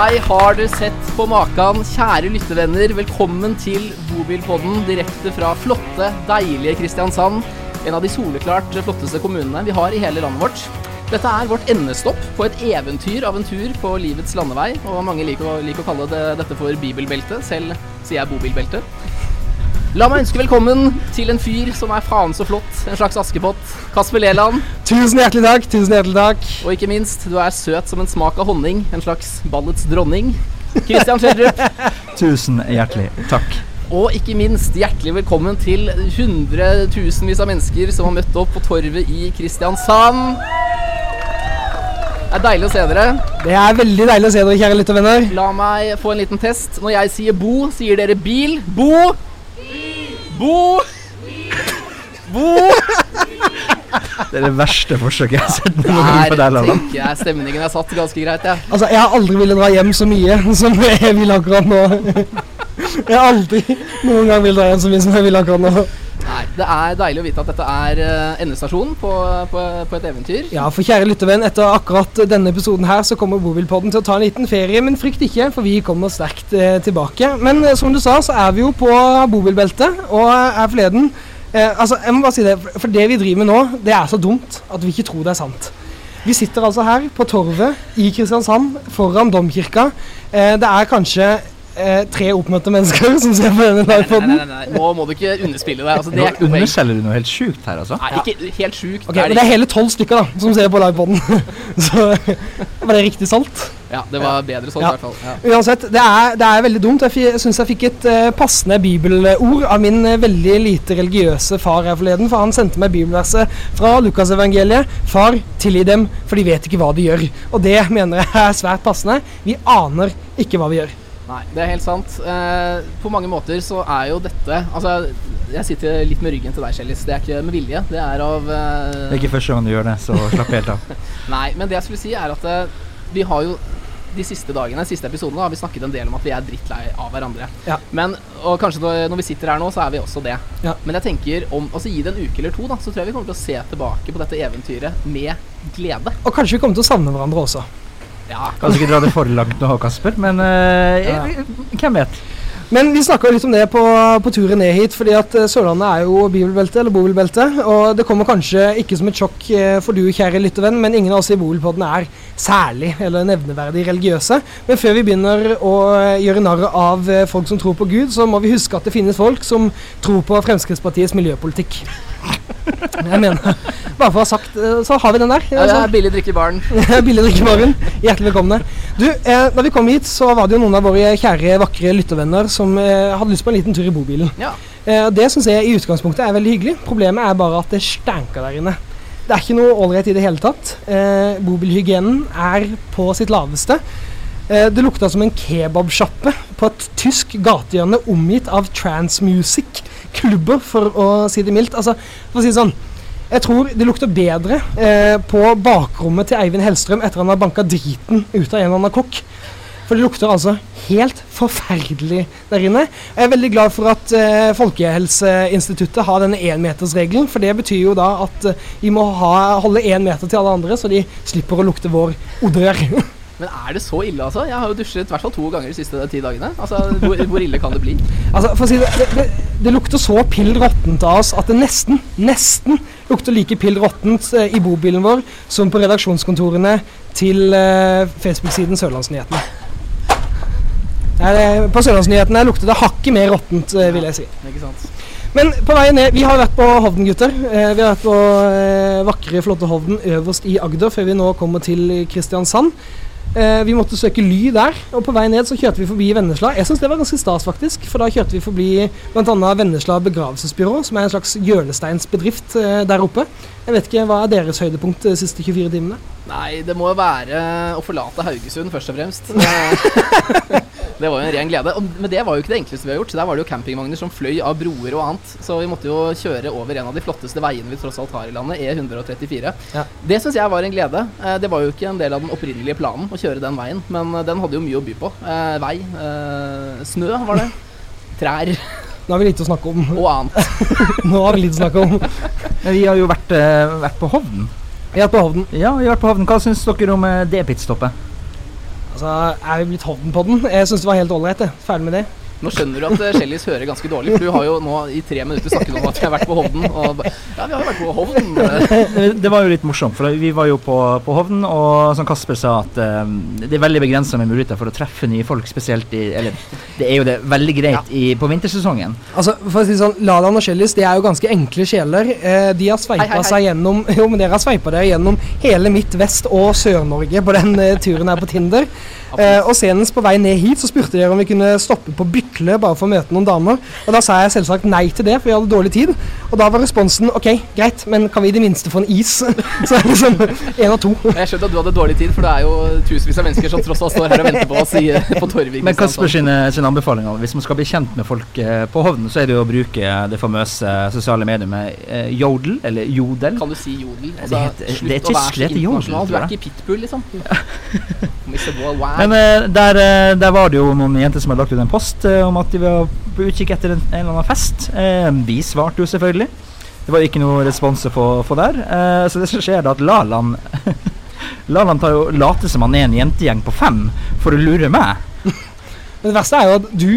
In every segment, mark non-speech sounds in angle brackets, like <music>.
Nei, har du sett på makan? Kjære lyttevenner, velkommen til Bobilpodden direkte fra flotte, deilige Kristiansand. En av de soleklart flotteste kommunene vi har i hele landet vårt. Dette er vårt endestopp på et eventyr av en tur på livets landevei, og mange liker å, liker å kalle det, dette for bibelbelte. Selv sier jeg bobilbelte. La meg ønske velkommen til en fyr som er faen så flott, en slags Askepott. Kasper Leland. Tusen hjertelig takk. tusen hjertelig takk. Og ikke minst, du er søt som en smak av honning, en slags ballets dronning. Christian Schjelderup. <laughs> Tusen hjertelig takk. Og ikke minst hjertelig velkommen til hundretusenvis av mennesker som har møtt opp på Torvet i Kristiansand. Det er deilig å se dere. Det er veldig deilig å se dere, kjære lyttervenner. La meg få en liten test. Når jeg sier bo, sier dere bil. Bo! Bo! Bo! Det er det verste forsøket jeg har sett noen gang Der på deg, Lalan. tenker jeg stemningen er satt ganske greit, jeg. Altså, Jeg har aldri villet dra hjem så mye som jeg vil akkurat nå. Jeg har aldri noen gang villet dra hjem så mye som jeg vil akkurat nå. Nei, det er deilig å vite at dette er eh, endestasjonen på, på, på et eventyr. Ja, for kjære lyttervenn, etter akkurat denne episoden her, så kommer Bobilpodden til å ta en liten ferie. Men frykt ikke, for vi kommer sterkt eh, tilbake. Men eh, som du sa, så er vi jo på bobilbeltet, og er forleden eh, Altså, jeg må bare si det, for det vi driver med nå, det er så dumt at vi ikke tror det er sant. Vi sitter altså her på Torvet i Kristiansand, foran domkirka. Eh, det er kanskje eh, tre oppmøtte mennesker som ser på denne Nei, nei, nei, nei, nå må du ikke underspille deg. Altså, det Nå er ikke noe poeng. underselger du noe helt sjukt her, altså. Nei, ikke helt sjukt. Ok, det men det er hele tolv stykker da, som ser på livepoden. <laughs> Så var det riktig salt? Ja, det var bedre sånn Ja. i hvert fall. Ja. Uansett, det er, det er veldig dumt. Jeg, fi- jeg syns jeg fikk et eh, passende bibelord av min eh, veldig lite religiøse far her forleden. For han sendte meg bibelverset fra Lukasevangeliet. Far, tilgi dem, for de vet ikke hva de gjør. Og det mener jeg er svært passende. Vi aner ikke hva vi gjør. Nei, det er helt sant. Eh, på mange måter så er jo dette Altså, jeg sitter litt med ryggen til deg, Kjellis. Det er ikke med vilje. Det er av eh, Det er ikke første gang du gjør det, så <laughs> slapp helt av. Nei, men det jeg skulle si er at eh, vi har jo de siste dagene, de siste episodene, har vi snakket en del om at vi er drittlei av hverandre. Ja. Men, og kanskje når, vi sitter her nå, så er vi også det. Ja. Men jeg tenker om altså gi det en uke eller to, da, så tror jeg vi kommer til å se tilbake på dette eventyret med glede. Og kanskje vi kommer til å savne hverandre også. Ja, Kanskje ikke dra det for langt nå, Kasper, men uh, Ja. hvem vet? Men vi snakka litt om det på, på turen ned hit, fordi at eh, Sørlandet er jo bibelbelte, eller bobilbelte. Og det kommer kanskje ikke som et sjokk eh, for du, kjære lyttervenn, men ingen av oss i Bobilpodden er særlig eller nevneverdig religiøse. Men før vi begynner å gjøre narr av folk som tror på Gud, så må vi huske at det finnes folk som tror på Fremskrittspartiets miljøpolitikk. Jeg mener Bare for å ha sagt eh, Så har vi den der. ja det er billig drikke i baren. <laughs> Billig drikkebaren. Hjertelig velkomne. Du, eh, da vi kom hit, så var det jo noen av våre kjære, vakre lyttervenner som eh, hadde lyst på en liten tur i bobilen. Ja. Eh, det syns jeg i utgangspunktet er veldig hyggelig. Problemet er bare at det stanker der inne. Det er ikke noe ålreit i det hele tatt. Eh, bobilhygienen er på sitt laveste. Eh, det lukta som en kebabsjappe på et tysk gatehjørne omgitt av transmusic-klubber, for å si det mildt. Altså, for å si det sånn jeg tror det lukter bedre eh, på bakrommet til Eivind Hellstrøm etter han har banka driten ut av en eller annen kokk. For det lukter altså helt forferdelig der inne. Jeg er veldig glad for at eh, Folkehelseinstituttet har denne énmetersregelen. For det betyr jo da at eh, vi må ha, holde én meter til alle andre, så de slipper å lukte vår odør. <laughs> Men er det så ille, altså? Jeg har jo dusjet i hvert fall to ganger de siste ti dagene. Altså, hvor, hvor ille kan det bli? altså, for å si det, det, det, det lukter så pill råttent av oss at det nesten, nesten lukter like pill råttent eh, i bobilen vår som på redaksjonskontorene til eh, Facebook-siden Sørlandsnyhetene. På Sørlandsnyhetene lukter det hakket mer råttent, eh, vil jeg si. Ikke sant? Men på vei ned Vi har vært på Hovden, gutter. Eh, vi har vært på eh, vakre, flotte Hovden øverst i Agder før vi nå kommer til Kristiansand. Eh, vi måtte søke ly der, og på vei ned så kjørte vi forbi Vennesla. Jeg syns det var ganske stas, faktisk. For da kjørte vi forbi bl.a. Vennesla begravelsesbyrå, som er en slags hjørnesteinsbedrift eh, der oppe. Jeg vet ikke, Hva er deres høydepunkt de siste 24 timene? Nei, det må jo være å forlate Haugesund, først og fremst. <laughs> Det, var jo en ren glede. Men det var jo ikke det enkleste vi har gjort. Der var det jo campingvogner som fløy av broer og annet. Så vi måtte jo kjøre over en av de flotteste veiene vi tross alt har i landet, E134. Ja. Det syns jeg var en glede. Eh, Det var jo ikke en del av den opprinnelige planen å kjøre den veien, men eh, den hadde jo mye å by på. Eh, Vei, snø var det. <laughs> Trær Nå har vi lite å snakke om. og annet. <laughs> Nå har vi lite å snakke om. Men vi har jo vært, vært på Hovden. Vi på Hovden. Ja, vi har vært på Hovden. Hva syns dere om eh, det pitstoppet? Altså, er vi blitt Hovden på den? Jeg syns det var helt ålreit. Ferdig med det. Nå skjønner du at eh, Shellis hører ganske dårlig, for du har jo nå i tre minutter snakket om at vi har vært på Hovden. Og ja, vi har jo vært på Hovden. Det var jo litt morsomt, for vi var jo på, på Hovden, og som Kasper sa, at eh, det er veldig begrensa med muligheter for å treffe nye folk, spesielt i Eller det er jo det veldig greit i, på vintersesongen. Altså, for å si sånn, Lalan og Shellis det er jo ganske enkle sjeler. Eh, de har sveipa seg gjennom <laughs> Jo, men dere har sveipa dere gjennom hele Midt-Vest og Sør-Norge på den eh, turen her på Tinder. Eh, og senest på vei ned hit så spurte dere om vi kunne stoppe på Bykle bare for å møte noen damer. Og da sa jeg selvsagt nei til det, for vi hadde dårlig tid. Og da var responsen OK, greit, men kan vi i det minste få en is? <laughs> så er det liksom én og to. Jeg skjønte at du hadde dårlig tid, for det er jo tusenvis av mennesker som tross alt står her og venter på oss i, på Torvik. Men Kasper sine, sine anbefalinger, hvis man skal bli kjent med folk eh, på Hovden, så er det jo å bruke det famøse sosiale mediumet eh, Jodel, eller Jodel. Kan du si jodel? Det heter- slutt det er tysk, det heter jodel. Du er ikke pitbull, liksom. <laughs> Ja. Men eh, der, eh, der var det jo noen jenter som hadde lagt ut en post eh, om at de var på utkikk etter en, en eller annen fest. Eh, vi svarte jo selvfølgelig. Det var ikke noe respons å få, der. Eh, så det som skjer, er at Lalan <laughs> Lalan tar jo later som han er en jentegjeng på fem for å lure meg. <laughs> Men det verste er jo at du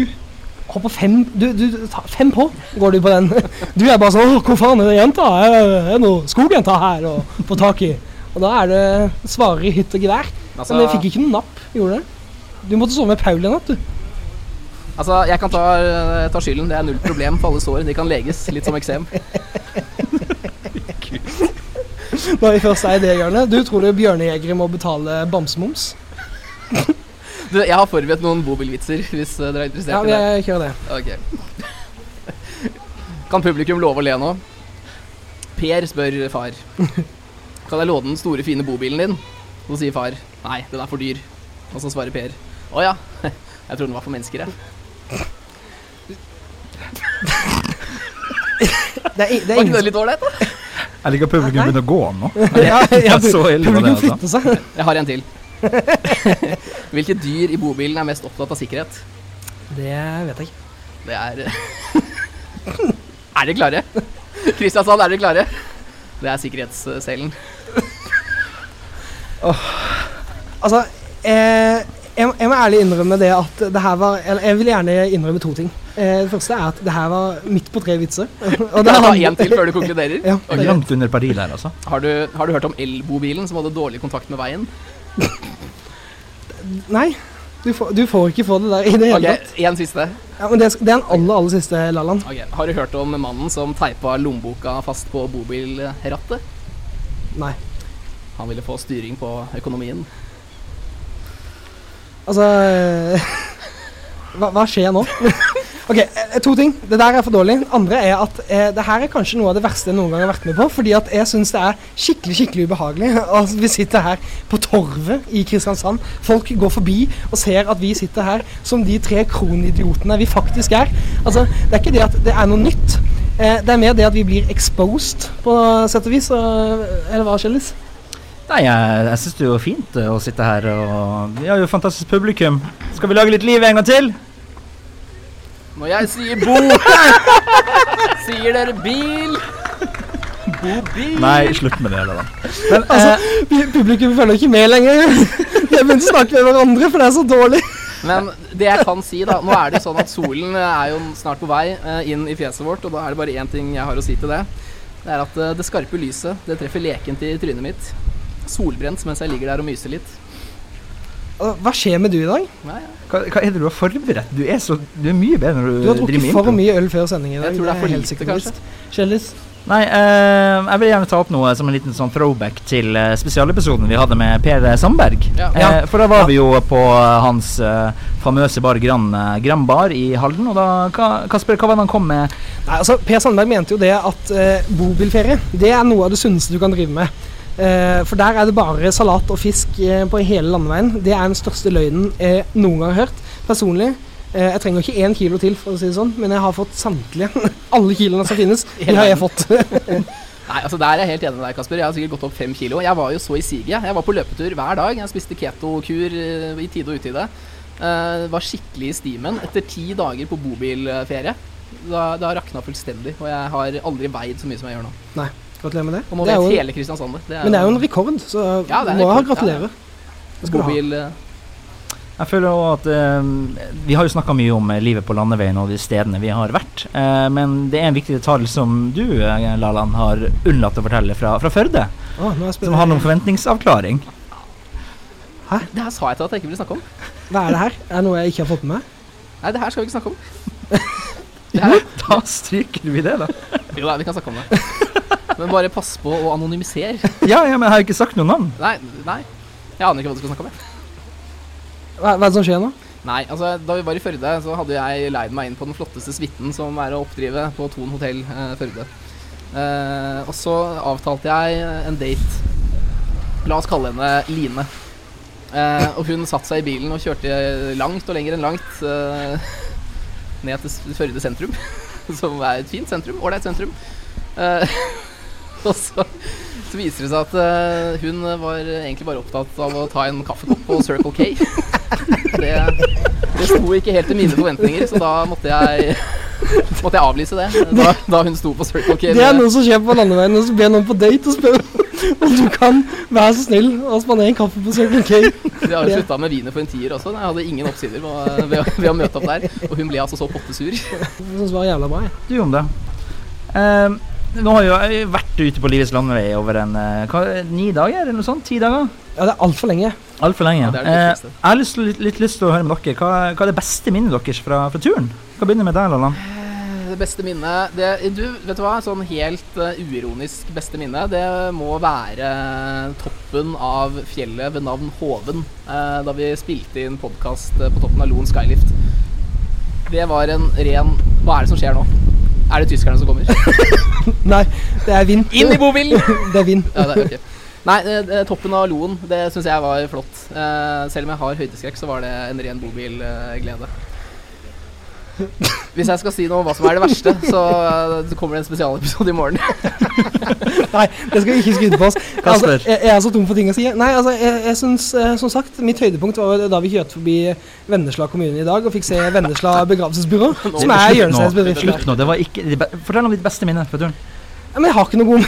hopper fem du, du, fem på, går du på den. Du er bare sånn hvor faen er det jenta? Er er det noe skogjenta her å få tak i?' Og da er det svarer i hytt og gevær. Altså, Men jeg fikk ikke noe napp, gjorde det? Du måtte sove med Paul i natt, du. Altså, jeg kan ta, ta skylden. Det er null problem for alle sår. De kan leges, litt som eksem. Når vi først er i det hjørnet. Du tror du bjørnejegere må betale bamsemums? <laughs> Du, jeg har forberedt noen bobilvitser, hvis eh, dere er interessert Ja, i det. vi kjører det. Ok. Kan publikum love å le nå? Per spør far. Kan jeg låne den store, fine bobilen din? Så sier far nei, den er for dyr. Og så svarer Per å ja, <laughs> jeg trodde den var for mennesker, jeg. <laughs> Det er, det er Var ikke ingen det litt ålreit, da? Jeg liker at publikum begynner å gå nå. ja, ja, <laughs> Ja, så ille var det, Publikum altså. flytter seg. Jeg har en til. <laughs> Hvilke dyr i bobilen er mest opptatt av sikkerhet? Det vet jeg ikke. Det er Er dere klare? Kristiansand, er dere klare? Det er sikkerhetsselen. Altså, eh, jeg, jeg må ærlig innrømme det at det her var Eller jeg vil gjerne innrømme to ting. Eh, det første er at det her var midt på tre vitser. <laughs> Og det handler- én til før du konkluderer? <laughs> Ja, Ok. Langt under pari der, altså. Har, du, har du hørt om elbobilen som hadde dårlig kontakt med veien? <laughs> Nei, du får, du får ikke få det der i det hele Ok, tatt. Én siste. Ja, men det, er- det er en aller, aller siste, Lalland. Okay. Har du hørt om mannen som teipa lommeboka fast på bobilrattet? Nei. Han ville få styring på økonomien. Altså eh, <laughs> hva, hva skjer nå? <laughs> ok, eh, To ting. Det der er for dårlig. Andre er at eh, det her er kanskje noe av det verste jeg noen gang har vært med på. Fordi at jeg syns det er skikkelig skikkelig ubehagelig. <laughs> Altså, vi sitter her på Torvet i Kristiansand. Folk går forbi og ser at vi sitter her som de tre kronidiotene vi faktisk er. Altså, Det er ikke det at det er noe nytt. Eh, det er mer det at vi blir exposed, på sett og vis. Og, eller hva, Kjellis? Nei, jeg, jeg syns det er jo fint eh, å sitte her, og vi har jo fantastisk publikum. Skal vi lage litt liv en gang til? Når jeg sier bo, <laughs> sier dere bil. Bobil. Nei, slutt med det. da. Men, Altså, eh, Publikum følger ikke med lenger. <laughs> De har begynt å snakke med hverandre, for det er så dårlig. Men det jeg kan si, da Nå er det jo sånn at solen er jo snart på vei eh, inn i fjeset vårt, og da er det bare én ting jeg har å si til det. Det er at eh, det skarpe lyset, det treffer lekent i trynet mitt. Solbrent mens jeg ligger der og myser litt. Hva skjer med du i dag? Nei, ja. hva, hva er det du har forberedt? Du er, så, du er mye bedre når du, Du har drukket for impro. mye øl før sending i dag. Jeg tror det er for lite, sikkert kanskje. Kjellis? Nei, eh, jeg vil gjerne ta opp noe som en liten sånn throwback til eh, spesialepisoden vi hadde med Per Sandberg. Ja. Eh, for da var vi jo på eh, hans eh, famøse bar Gran, eh, Gran Bar i Halden, og da hva, Kasper, hva var det han kom med? Nei, altså, Per Sandberg mente jo det at bobilferie det er noe av det sunneste du kan drive med. Eh, for der er det bare salat og fisk eh, på hele landeveien. Det er den største løgnen jeg noen gang har hørt. Personlig. Eh, jeg trenger ikke én kilo til, for å si det sånn, men jeg har fått samtlige. <laughs> Alle kiloene som finnes, <laughs> de har jeg fått. <laughs> Nei, altså Der er jeg helt enig med deg, Kasper. Jeg har sikkert gått opp fem kilo. Jeg var jo så i siget. Jeg var på løpetur hver dag. Jeg spiste keto-kur i tide og utide. Uh, var skikkelig i stimen. Etter ti dager på bobilferie, da, da rakna fullstendig. Og jeg har aldri veid så mye som jeg gjør nå. Nei, gratulerer med det. Og nå det er vet jo, hele Kristiansand det. men det er jo en rekord, så Ja, det må jeg ha gratulerer. ja, eh, Jeg føler også at eh, Vi har jo snakka mye om eh, livet på landeveien og de stedene vi har vært. Eh, men det er en viktig detalj som du, Lalan, Laland, har unnlatt å fortelle fra, fra Førde. Jeg Som handler om forventningsavklaring. Det her sa jeg til at jeg ikke ville snakke om. Hva er det her? Er det noe jeg ikke har fått med meg? Nei, det her skal vi ikke snakke om. <laughs> Det her, Da stryker vi det, da. jo da, vi kan snakke om det. <laughs> Men bare pass på å anonymisere. Ja, ja, men jeg har ikke sagt noe navn. Nei, nei. Jeg aner ikke hva du skal snakke om. jeg. Hva, hva er det som skjer nå? Nei, altså Da vi var i Førde, så hadde jeg leid meg inn på den flotteste suiten som er å oppdrive på Thon hotell eh, Førde. Eh, og så avtalte jeg en date. La oss kalle henne Line. Eh, og hun satte seg i bilen og kjørte langt og lenger enn langt eh, ned til Førde sentrum. <laughs> Som er et fint sentrum. Ålreit sentrum. Eh, <laughs> og så, så viser det seg at eh, hun var egentlig bare opptatt av å ta en kaffekopp på Circle K. <laughs> Det, det sto ikke helt til mine forventninger, så da måtte jeg, <laughs> måtte jeg avlyse det. Da, da hun sto på Circle K. Det er noe som skjer på landeveien, og så ber noen på date og spør om du kan være så snill og spandere en kaffe på Circle K. Vi har jo slutta med wiener for en tier også. Jeg hadde ingen oppsider ved, ved, å- møte opp der. Og hun ble altså så pottesur. Jeg syns det var jævla bra. Du om det. Eh, nå har jo jeg vært ute på livets landevei over en eh, hva, ni dager, eller noe sånt? Ti dager? Ja, det er altfor lenge. Altfor lenge. Ja, det det Eh, jeg har lyst, litt, litt lyst til å høre med dere. Hva, hva er det beste minnet deres fra, fra turen? Vi kan begynne med deg, Lallan? Det beste minnet det, Du, vet du hva? Sånn helt uh, uironisk beste minne, det må være toppen av fjellet ved navn Hoven. Uh, da vi spilte inn podkast på toppen av Loen Skylift. Det var en ren Hva er det som skjer nå? Er det tyskerne som kommer? <laughs> Nei, det er vind. Inn i bobilen! <laughs> Det er vind. Ja, det er okay. Nei, toppen av Loen, det syns jeg var flott. Eh, selv om jeg har høydeskrekk, så var det en ren bobilglede. Hvis jeg skal si noe om hva som er det verste, så eh, kommer det en spesialepisode i morgen. <laughs> Nei, det skal vi ikke skryte på oss. Altså, Kasper. jeg, jeg er så tom for ting å si. Nei, altså, jeg, jeg synes, eh, som sagt, Mitt høydepunkt var da vi kjørte forbi Vennesla kommune i dag og fikk se Vennesla begravelsesbyrå, <laughs> som er Hjørnesteinens bedrift. Slutt nå. Det var ikke, det be- fortell om ditt beste minne fra turen. Ja, men jeg har ikke noe god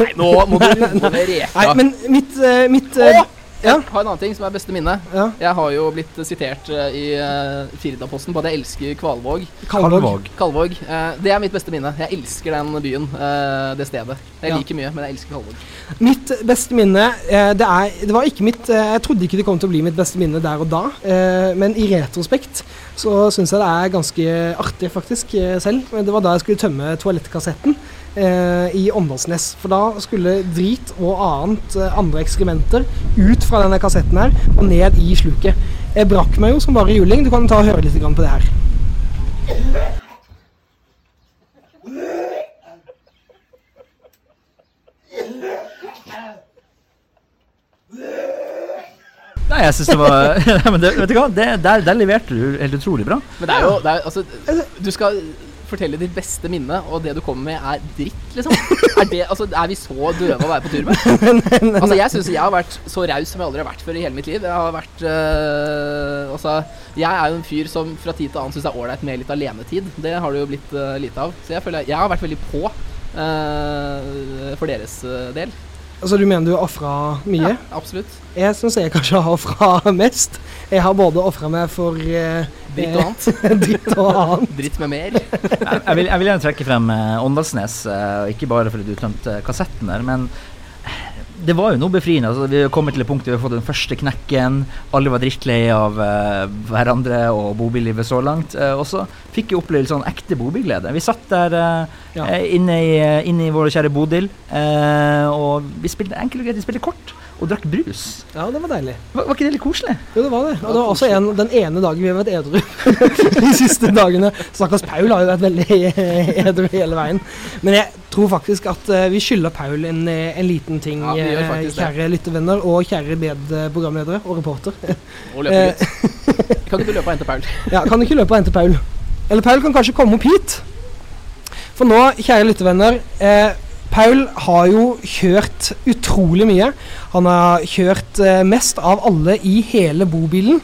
Nei, nå må du roe ned reka. Nei, men mitt, eh, mitt eh, Å! Ja. Jeg har en annen ting som er beste minne. ja, Jeg har jo blitt sitert eh, i uh, Firdaposten på at jeg elsker Kvalvåg. Kalvåg. Kalvåg. Uh, det er mitt beste minne. Jeg elsker den byen, uh, det stedet. Jeg Ja. liker mye, men jeg elsker Kalvåg. Mitt beste minne eh, det, er, det var ikke mitt eh, Jeg trodde ikke det kom til å bli mitt beste minne der og da, eh, men i retrospekt så syns jeg det er ganske artig, faktisk, eh, selv. Men det var da jeg skulle tømme toalettkassetten eh, i Åndalsnes. For da skulle drit og annet eh, andre ekskrementer ut fra denne kassetten her og ned i sluket. Jeg brakk meg jo som bare juling. Du kan ta og høre litt på det her. Nei, jeg synes det var <laughs> Nei, men det, Vet du hva, det, der, der leverte du helt utrolig bra. Men det er jo det er, altså, Du skal fortelle ditt beste minne, og det du kommer med, er dritt, liksom. Er, det, altså, er vi så døve å være på tur med? <laughs> Altså, jeg syns jeg har vært så raus som jeg aldri har vært før i hele mitt liv. Jeg har vært øh, Altså, jeg er jo en fyr som fra tid til annen syns det er ålreit med litt alenetid. Det har det jo blitt øh, lite av. Så jeg føler jeg har vært veldig på øh, for deres del. Altså, du mener du har ofra mye? Ja, absolutt. Jeg syns jeg kanskje har ofra mest. Jeg har både ofra meg for eh, Dritt og annet. <laughs> dritt og annet. <laughs> Dritt med mer. Jeg, jeg, vil, jeg vil gjerne trekke frem eh, Åndalsnes, eh, ikke bare fordi du tømte kassetten der, men det var jo noe befriende. Altså, vi kommet til et punkt der vi har fått den første knekken. Alle var drittlei av uh, hverandre og bobillivet så langt. Uh, og så fikk vi oppleve sånn ekte bobilglede. Vi satt der uh, Ja. inne, i, inne i vår kjære Bodil, og vi spilte enkelt og greit, vi spilte kort og drakk brus. Ja, det var deilig. Var, var ikke det litt koselig? Jo, det var det. Og det var også en, den ene dagen vi har vært edru. <laughs> De siste dagene. Stakkars Paul har jo vært veldig <laughs> edru hele veien. Men jeg tror faktisk at eh, vi skylder Paul en, eh, en liten ting, Ja, eh, det. kjære lyttevenner og kjære medprogramledere og reporter. <laughs> Og løpegutt. Kan ikke du løpe og hente Paul? Ja, kan du ikke løpe og hente Paul? Eller Paul kan kanskje komme opp hit. For nå, kjære lyttevenner eh, Paul har jo kjørt utrolig mye. Han har kjørt eh, mest av alle i hele bobilen.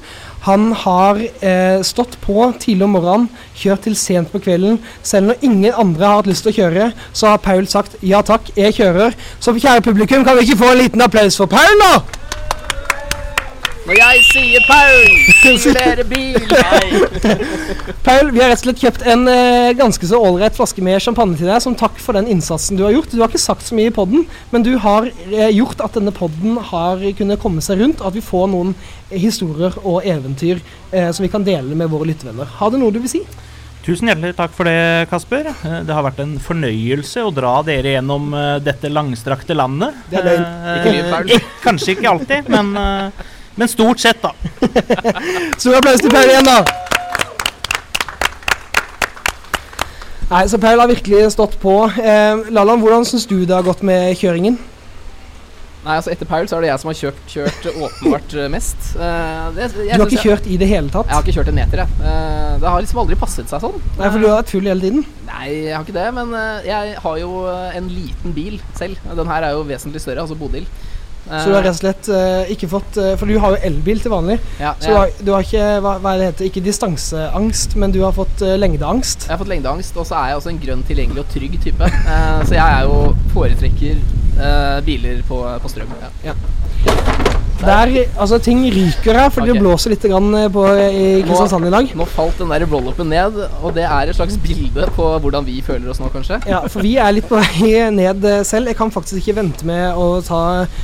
Han har eh, stått på tidlig om morgenen, kjørt til sent på kvelden. Selv når ingen andre har hatt lyst til å kjøre, så har Paul sagt ja takk, jeg kjører. Så kjære publikum, kan vi ikke få en liten applaus for Paul, da? Når jeg sier Paul, <laughs> simulerer bil. Paul, vi har rett og slett kjøpt en eh, ganske så ålreit flaske med champagne til deg som takk for den innsatsen du har gjort. Du har ikke sagt så mye i podden, men du har eh, gjort at denne podden har kunnet komme seg rundt, og at vi får noen historier og eventyr eh, som vi kan dele med våre lyttevenner. Har du noe du vil si? Tusen hjertelig takk for det, Kasper. Eh, Det har vært en fornøyelse å dra dere gjennom eh, dette langstrakte landet. Det er løgn. Eh, Ikke mye, Paul. Kanskje ikke alltid, men, men stort sett, da. <laughs> Stor applaus til Paul igjen, da. Nei, så Paul har virkelig stått på. Eh, Lallan, hvordan syns du det har gått med kjøringen? Nei, altså Etter Paul så er det jeg som har kjørt, kjørt <laughs> åpenbart eh, mest. Uh, det, jeg Du har ikke kjørt i det hele tatt? Jeg har ikke kjørt en meter, jeg. Uh, det har liksom aldri passet seg sånn. Nei, for du har vært full hele tiden? Nei, jeg har ikke det, men jeg har jo en liten bil selv. Den her er jo vesentlig større, altså Bodil. Eh, Så du har rett og slett uh, ikke fått uh, For du har jo elbil til vanlig. ja, Så du har, du har ikke hva, hva det heter, ikke distanseangst, men du har fått uh, lengdeangst. jeg har fått lengdeangst, og så er jeg også en grønn, tilgjengelig og trygg type. Så jeg er jo foretrekker biler på, på strøm. Ja. Der, altså Ting ryker her, fordi okay. det blåser litt grann eh, på, i Kristiansand i dag. Nå falt den der roll-upen ned, og det er et slags bilde på hvordan vi føler oss nå, kanskje. Ja, for vi er litt på vei ned eh, selv. Jeg kan faktisk ikke vente med å ta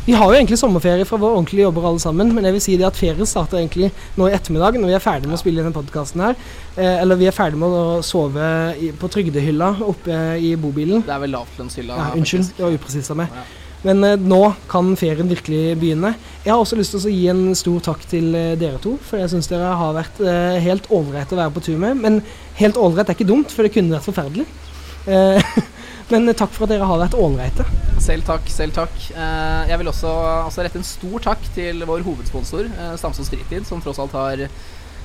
Vi har jo egentlig sommerferie fra våre ordentlige jobber alle sammen, men jeg vil si det at ferien starter egentlig nå i ettermiddag, når vi er ferdig med å spille denne podkasten her. Eh, eller vi er ferdig med å sove på trygdehylla oppe i bobilen. Det er vel lavtlønnshylla. Ja, unnskyld, det var upresist av meg. Ja. Men eh, nå kan ferien virkelig begynne. Jeg har også lyst til å gi en stor takk til eh, dere to, for jeg syns dere har vært eh, helt ålreite å være på tur med. Men helt ålreit er ikke dumt, for det kunne vært forferdelig. <laughs> Men takk for at dere har vært ålreite. Selv takk, selv takk. Jeg vil også, også rette en stor takk til vår hovedsponsor, Stamsås Fritid, som tross alt har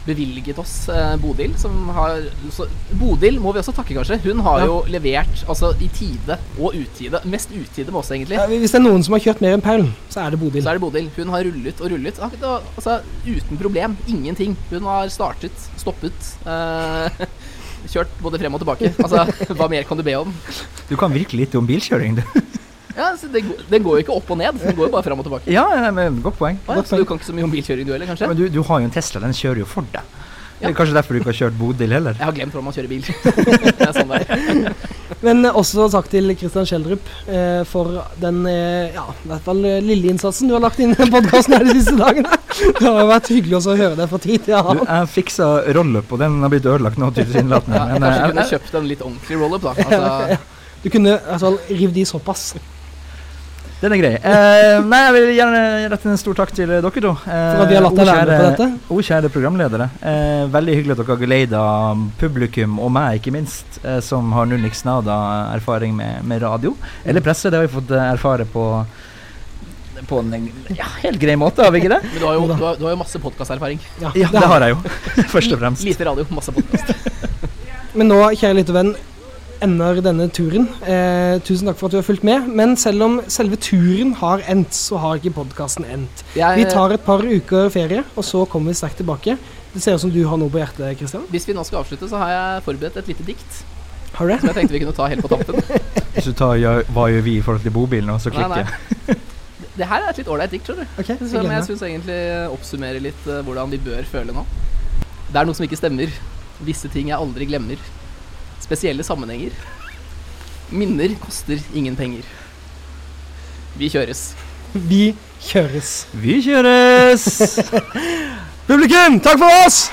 bevilget oss eh, Bodil. Som har, så, Bodil må vi også takke, kanskje. Hun har Ja. jo levert altså, i tide og utide. Mest utide med oss, egentlig. Ja, hvis det er noen som har kjørt mer enn Paul, så er det Bodil. Så er det Bodil. Hun har rullet og rullet. Altså, uten problem. Ingenting. Hun har startet, stoppet. Eh, <laughs> kjørt både frem og tilbake. Altså, hva mer kan du be om? Du kan virkelig litt om bilkjøring, du. <laughs> Ja, så det, går- Den går jo ikke opp og ned, den går jo bare frem og tilbake. Ja, nei, men godt poeng. Ah, ja, så du kan ikke så mye om bilkjøring du heller, kanskje? Men du, du har jo en Tesla, den kjører jo for deg. Det er kanskje derfor du ikke har kjørt Bodil heller. Jeg har glemt hvordan man kjører bil. <laughs> det er sånn det er. <laughs> Men eh, også takk til Kristian Schjelderup eh, for den eh, ja, i hvert fall eh, lille innsatsen du har lagt inn i podkasten de siste dagene. Det har vært hyggelig også å høre deg fra tid til Du, jeg fiksa roll-up, og den har blitt ødelagt nå, tilsynelatende. Ja, jeg Men, kanskje jeg kunne kjøpt en litt ordentlig roll-up, da. <laughs> Altså, Du kunne i hvert fall revet de såpass. Den er grei. Eh, nei, jeg vil gjerne rette en stor takk til dere to. Eh, For vi har latt deg være med på dette. O kjære programledere. Eh, veldig hyggelig at dere har geleida publikum, og meg ikke minst, eh, som har null niks nada erfaring med, med radio. Eller presse, det har vi fått eh, erfare på på en ja, helt grei måte, har vi ikke det? men du har jo, du har, du har jo masse podkasterfaring. Ja, Ja, det har jeg jo. <laughs> Først og fremst. Lite radio, masse podkast. Men nå, kjære lyttervenn, ender denne turen. Eh, tusen takk for at du har fulgt med. Men selv om selve turen har endt, så har ikke podkasten endt. Vi tar et par uker ferie, og så kommer vi sterkt tilbake. Det ser ut som du har noe på hjertet, Kristian. Hvis vi nå skal avslutte, så har jeg forberedt et lite dikt Har du det? som jeg tenkte vi kunne ta helt på tampen. <laughs> Hvis du tar ja, hva gjør vi i forhold til bobilen, og så Nei, nei. <laughs> Det her er et litt ålreit dikt, skjønner du. Okay, jeg Som jeg syns egentlig oppsummerer litt uh, hvordan vi bør føle nå. Det er noe som ikke stemmer. Visse ting jeg aldri glemmer. Spesielle sammenhenger. Minner koster ingen penger. Vi kjøres. Vi kjøres. Vi kjøres! <laughs> Publikum, takk for oss!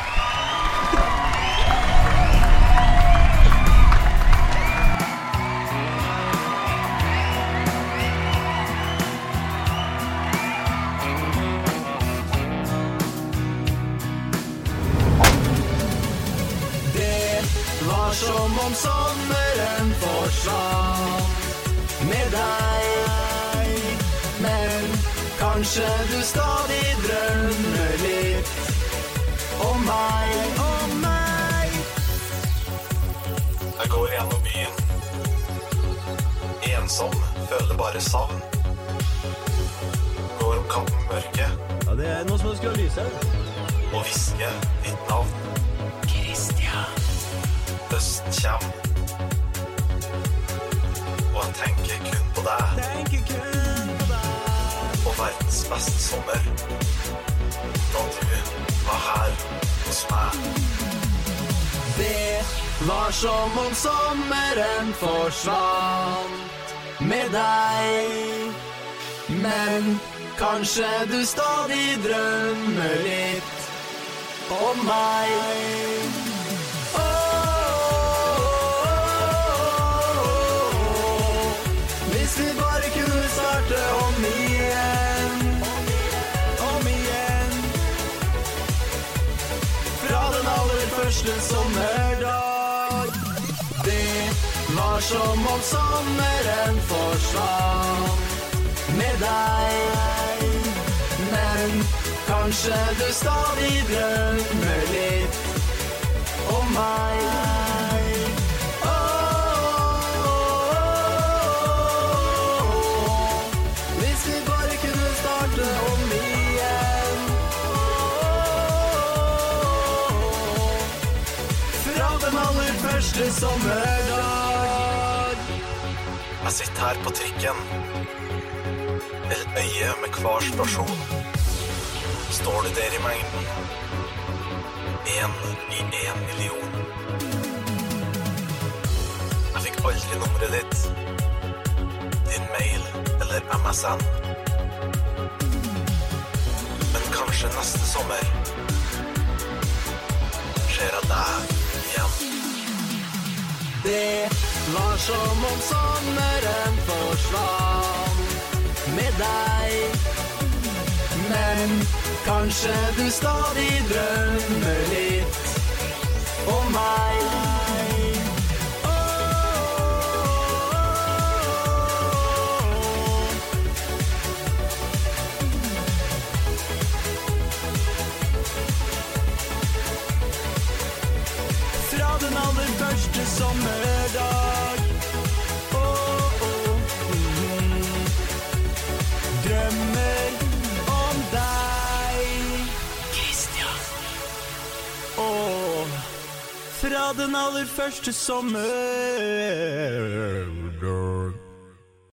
Jeg går gjennom byen. Ensom, føler bare savn. Går om kapp med mørket Ja, det er noe som skal lyse. og hviske ditt navn. Christian. Høsten kjem. Og jeg tenker kun på deg Tenker kun på deg. og verdens beste sommer. da du var her hos meg. Det var som om sommeren forsvant med deg. Men kanskje du stadig drømmer litt om meg. Hvis vi bare kunne starte om igjen. Om igjen. Fra den aller første sommerdag. Var som om sommeren forsvant med deg. Men kanskje du stadig drømmer litt om meg. Åh, Hvis vi bare kunne starte om igjen. Fra den aller første sommerdag. Jeg sitter her på trikken. Et øye med hver stasjon. Står du der i mengden? Én i én million. Jeg fikk aldri nummeret ditt. Din mail eller MSN. Men kanskje neste sommer ser jeg deg igjen. Det var som om sommeren forsvant med deg. Men kanskje du stadig drømmer litt om meg. Den aller første sommerdag.